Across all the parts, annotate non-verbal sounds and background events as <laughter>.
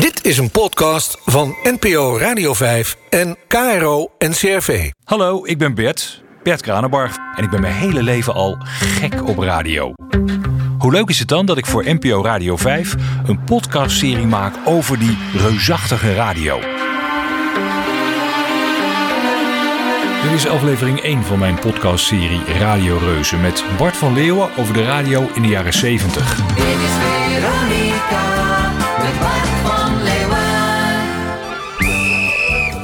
Dit is een podcast van NPO Radio 5 en KRO NCRV. Hallo, ik ben Bert, Bert Kranenbarg. En ik ben mijn hele leven al gek op radio. Hoe leuk is het dan dat ik voor NPO Radio 5 een podcastserie maak over die reusachtige radio? Dit is aflevering 1 van mijn podcastserie Radio Reuzen met Bart van Leeuwen over de radio in de jaren 70. Dit is Veronica met Bart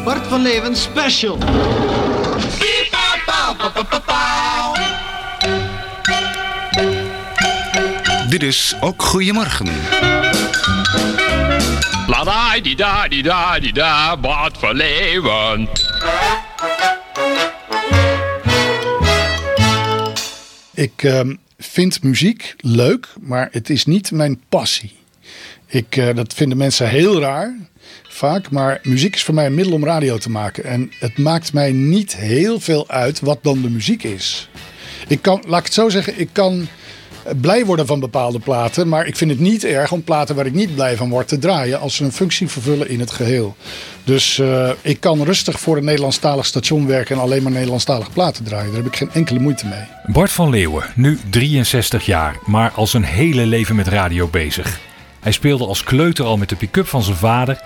Bart van Leeuwen special. Dit is ook Goedemorgen. La da di da di da di da, Bart van Leeuwen. Ik ehm, vind muziek leuk, maar het is niet mijn passie. Ik, eh, dat vinden mensen heel raar, vaak. Maar muziek is voor mij een middel om radio te maken. En het maakt mij niet heel veel uit wat dan de muziek is. Ik kan, laat ik het zo zeggen, ik kan eh, blij worden van bepaalde platen. Maar ik vind het niet erg om platen waar ik niet blij van word te draaien. Als ze een functie vervullen in het geheel. Dus eh, ik kan rustig voor een Nederlandstalig station werken en alleen maar Nederlandstalig platen draaien. Daar heb ik geen enkele moeite mee. Bart van Leeuwen, nu 63 jaar, maar al zijn hele leven met radio bezig. Hij speelde als kleuter al met de pick-up van zijn vader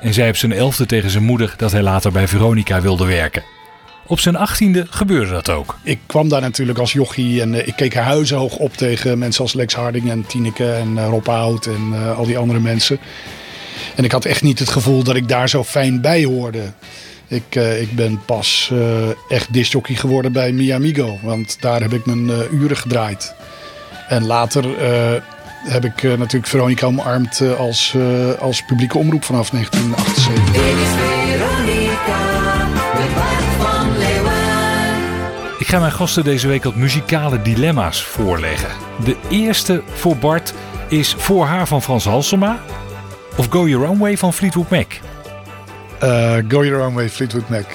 en zei op zijn elfde tegen zijn moeder dat hij later bij Veronica wilde werken. Op zijn achttiende gebeurde dat ook. Ik kwam daar natuurlijk als jochie en eh, ik keek huizenhoog op tegen mensen als Lex Harding en Tineke en eh, Rob Hout en eh, al die andere mensen. En ik had echt niet het gevoel dat ik daar zo fijn bij hoorde. Ik, ik ben pas echt discjockey geworden bij Miamigo, want daar heb ik mijn uren gedraaid. En later heb ik eh, natuurlijk Veronica omarmd eh, als, eh, als publieke omroep vanaf 1978. Dit is Veronica van. Ik ga mijn gasten deze week wat muzikale dilemma's voorleggen. De eerste voor Bart is Voor haar van Frans Halsema of Go Your Own Way van Fleetwood Mac. Go Your Own Way, Fleetwood Mac.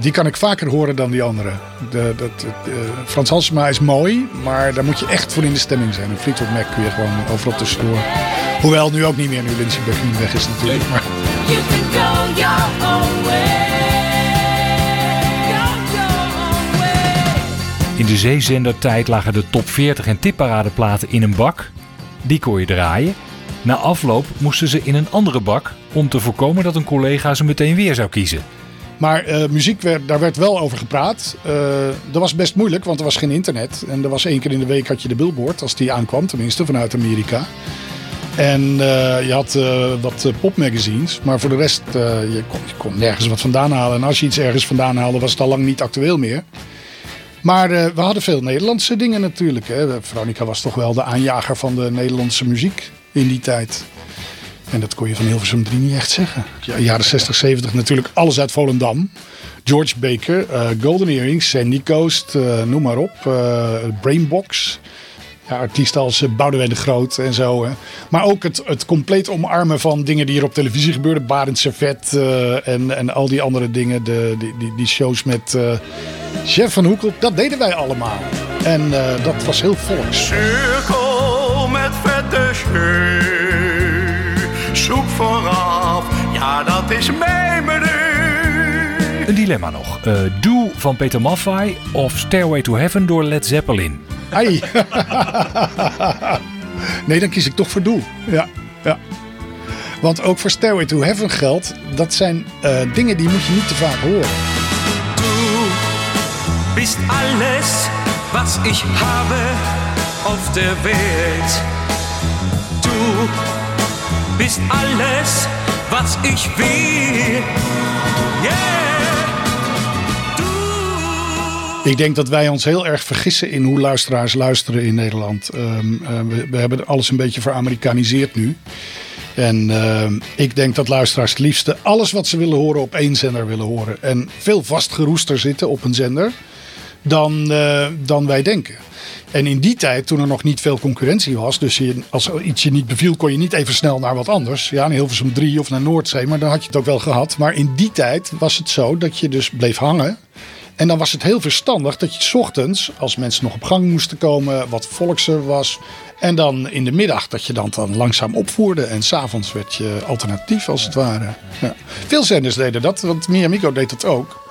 Die kan ik vaker horen dan die andere. De, dat, eh, Frans Halsema is mooi, maar daar moet je echt voor in de stemming zijn. En Fleetwood Mac kun je gewoon overal tussendoor. Hoewel nu ook niet meer, nu Lindsey Buckingham weg is natuurlijk. Maar You can. Go your own way. In de zeezendertijd lagen de top 40 en tipparadeplaten in een bak. Die kon je draaien. Na afloop moesten ze in een andere bak om te voorkomen dat een collega ze meteen weer zou kiezen. Maar eh, muziek, werd, daar werd wel over gepraat. Eh, dat was best moeilijk, want er was geen internet. En er was één keer in de week had je de billboard, als die aankwam, tenminste vanuit Amerika. En eh, je had wat popmagazines, maar voor de rest, je, kon, je kon nergens wat vandaan halen. En als je iets ergens vandaan haalde, was het al lang niet actueel meer. Maar we hadden veel Nederlandse dingen natuurlijk. Hè. Veronica was toch wel de aanjager van de Nederlandse muziek in die tijd. En dat kon je van Hilversum 3 niet echt zeggen. Ja, jaren 60, 70 natuurlijk alles uit Volendam. George Baker, eh, Golden Earrings, Sandy Coast, eh, noem maar op. eh, Brainbox. Ja, artiesten als Boudewijn de Groot en zo. Hè. Maar ook het, het compleet omarmen van dingen die er op televisie gebeurden. Barend Servet en, en al die andere dingen. De, die, die, die shows met Chef van Hoekel. Dat deden wij allemaal. En dat was heel volks. Cirkel met vette scheu. Zoek vooraf, ja dat is mijn menu. Een dilemma nog. Eh Do van Peter Maffay of Stairway to Heaven door Led Zeppelin. Ai. <laughs> nee, dan kies ik toch voor Doel. Ja, ja. Want ook voor Stairway to Heaven geldt, dat zijn eh, dingen die moet je niet te vaak horen. Du bist alles, was ich habe auf der Welt. Du bist alles, was ich will. Yeah. Ik denk dat wij ons heel erg vergissen in hoe luisteraars luisteren in Nederland. Ehm, eh, we, we hebben alles een beetje veramerikaniseerd nu. En ehm, ik denk dat luisteraars het liefste alles wat ze willen horen op één zender willen horen. En veel vastgeroester zitten op een zender dan, eh, dan wij denken. En in die tijd, toen er nog niet veel concurrentie was, dus als iets je niet beviel, kon je niet even snel naar wat anders. Ja, naar Hilversum 3 of naar Noordzee, maar dan had je het ook wel gehad. Maar in die tijd was het zo dat je dus bleef hangen. En dan was het heel verstandig dat je 's ochtends, als mensen nog op gang moesten komen, wat volks er was. En dan in de middag dat je dan, dan langzaam opvoerde. En s'avonds werd je alternatief als het ware. Ja. Veel zenders deden dat, want Miamigo deed dat ook.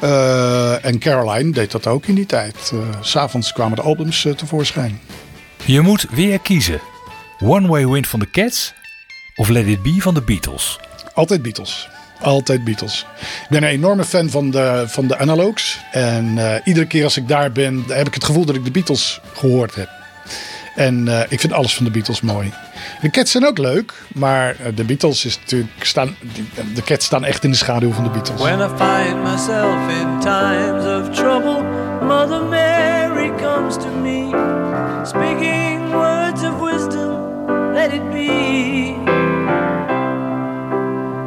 Eh, en Caroline deed dat ook in die tijd. Eh, S S'avonds kwamen de albums eh, tevoorschijn. Je moet weer kiezen. One Way Wind van de Cats of Let It Be van de Beatles. Altijd Beatles. Altijd Beatles. Ik ben een enorme fan van de, van de analogs. En eh, iedere keer als ik daar ben, heb ik het gevoel dat ik de Beatles gehoord heb. En eh, ik vind alles van de Beatles mooi. De Cats zijn ook leuk, maar eh, de Beatles is natuurlijk staan, die- de Cats staan echt in de schaduw van de Beatles. When I find myself in times of trouble, Mother Mary comes to me, speaking words of wisdom, let it be.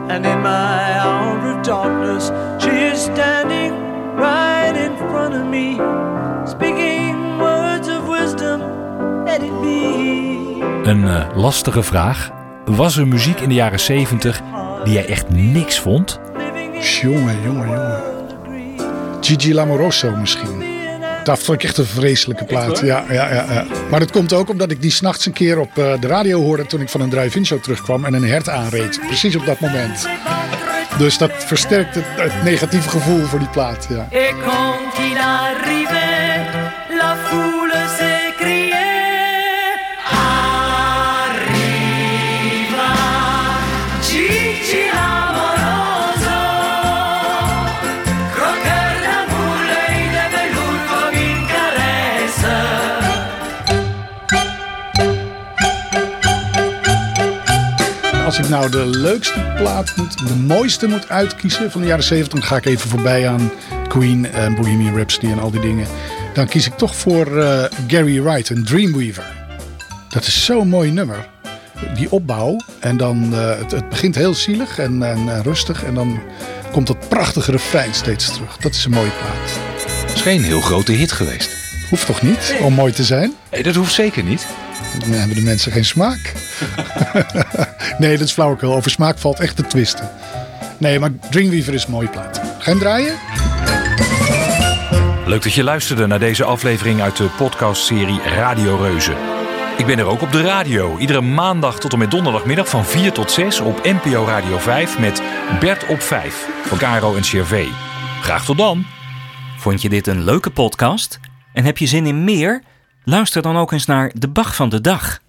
And in my hour of darkness, she is standing right in front of me, Een eh, lastige vraag. Was er muziek in de jaren 70 die jij echt niks vond? Jongen, jongen, jongen. Gigi Lamoroso misschien. Dat vond ik echt een vreselijke plaat. Ja, ja, ja, ja. Maar dat komt ook omdat ik die s'nachts een keer op eh, de radio hoorde toen ik van een drive-in show terugkwam en een hert aanreed. Precies op dat moment. Dus dat versterkt het, het negatieve gevoel voor die plaat. Ja. Als ik nou de leukste plaat moet, de mooiste moet uitkiezen van de jaren 70, dan ga ik even voorbij aan Queen en Bohemian Rhapsody en al die dingen. Dan kies ik toch voor eh, Gary Wright, een Dreamweaver. Dat is zo'n mooi nummer. Die opbouw en dan, eh, het, het begint heel zielig en, en, en rustig en dan komt dat prachtige refrein steeds terug. Dat is een mooie plaat. is geen heel grote hit geweest. Hoeft toch niet om mooi te zijn? Nee, dat hoeft zeker niet. Dan hebben de mensen geen smaak. <laughs> nee, dat is flauwekul. Over smaak valt echt te twisten. Nee, maar Dreamweaver is een mooie plaat. Ga je hem draaien? Leuk dat je luisterde naar deze aflevering uit de podcastserie Radio Reuzen. Ik ben er ook op de radio. Iedere maandag tot en met donderdagmiddag van 4 tot 6 op NPO Radio 5 met Bert op 5 van Caro en CRV. Graag tot dan. Vond je dit een leuke podcast? En heb je zin in meer? Luister dan ook eens naar De Bach van de Dag.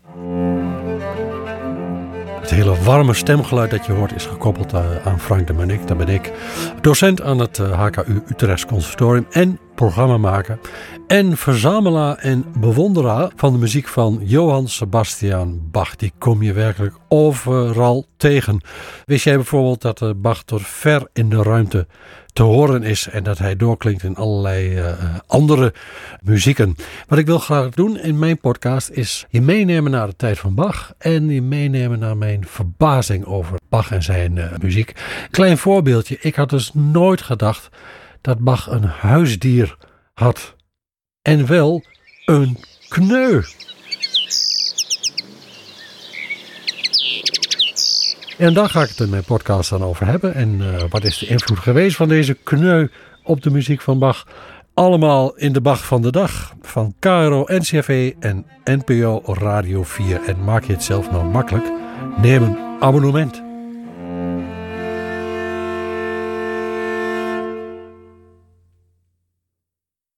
Het hele warme stemgeluid dat je hoort is gekoppeld eh, aan Frank de Manik. Dat ben ik. Docent aan het eh, HKU Utrechts Conservatorium en programmamaker. En verzamelaar en bewonderaar van de muziek van Johann Sebastian Bach. Die kom je werkelijk overal tegen. Wist jij bijvoorbeeld dat eh, Bach tot ver in de ruimte te horen is en dat hij doorklinkt in allerlei eh, andere muzieken. Wat ik wil graag doen in mijn podcast is je meenemen naar de tijd van Bach en je meenemen naar mijn verbazing over Bach en zijn eh, muziek. Klein voorbeeldje, ik had dus nooit gedacht dat Bach een huisdier had en wel een kneu. En daar ga ik het in mijn podcast dan over hebben. En eh, wat is de invloed geweest van deze kneu op de muziek van Bach? Allemaal in de Bach van de dag van KRO, NCRV en NPO Radio 4. En maak je het zelf nou makkelijk? Neem een abonnement.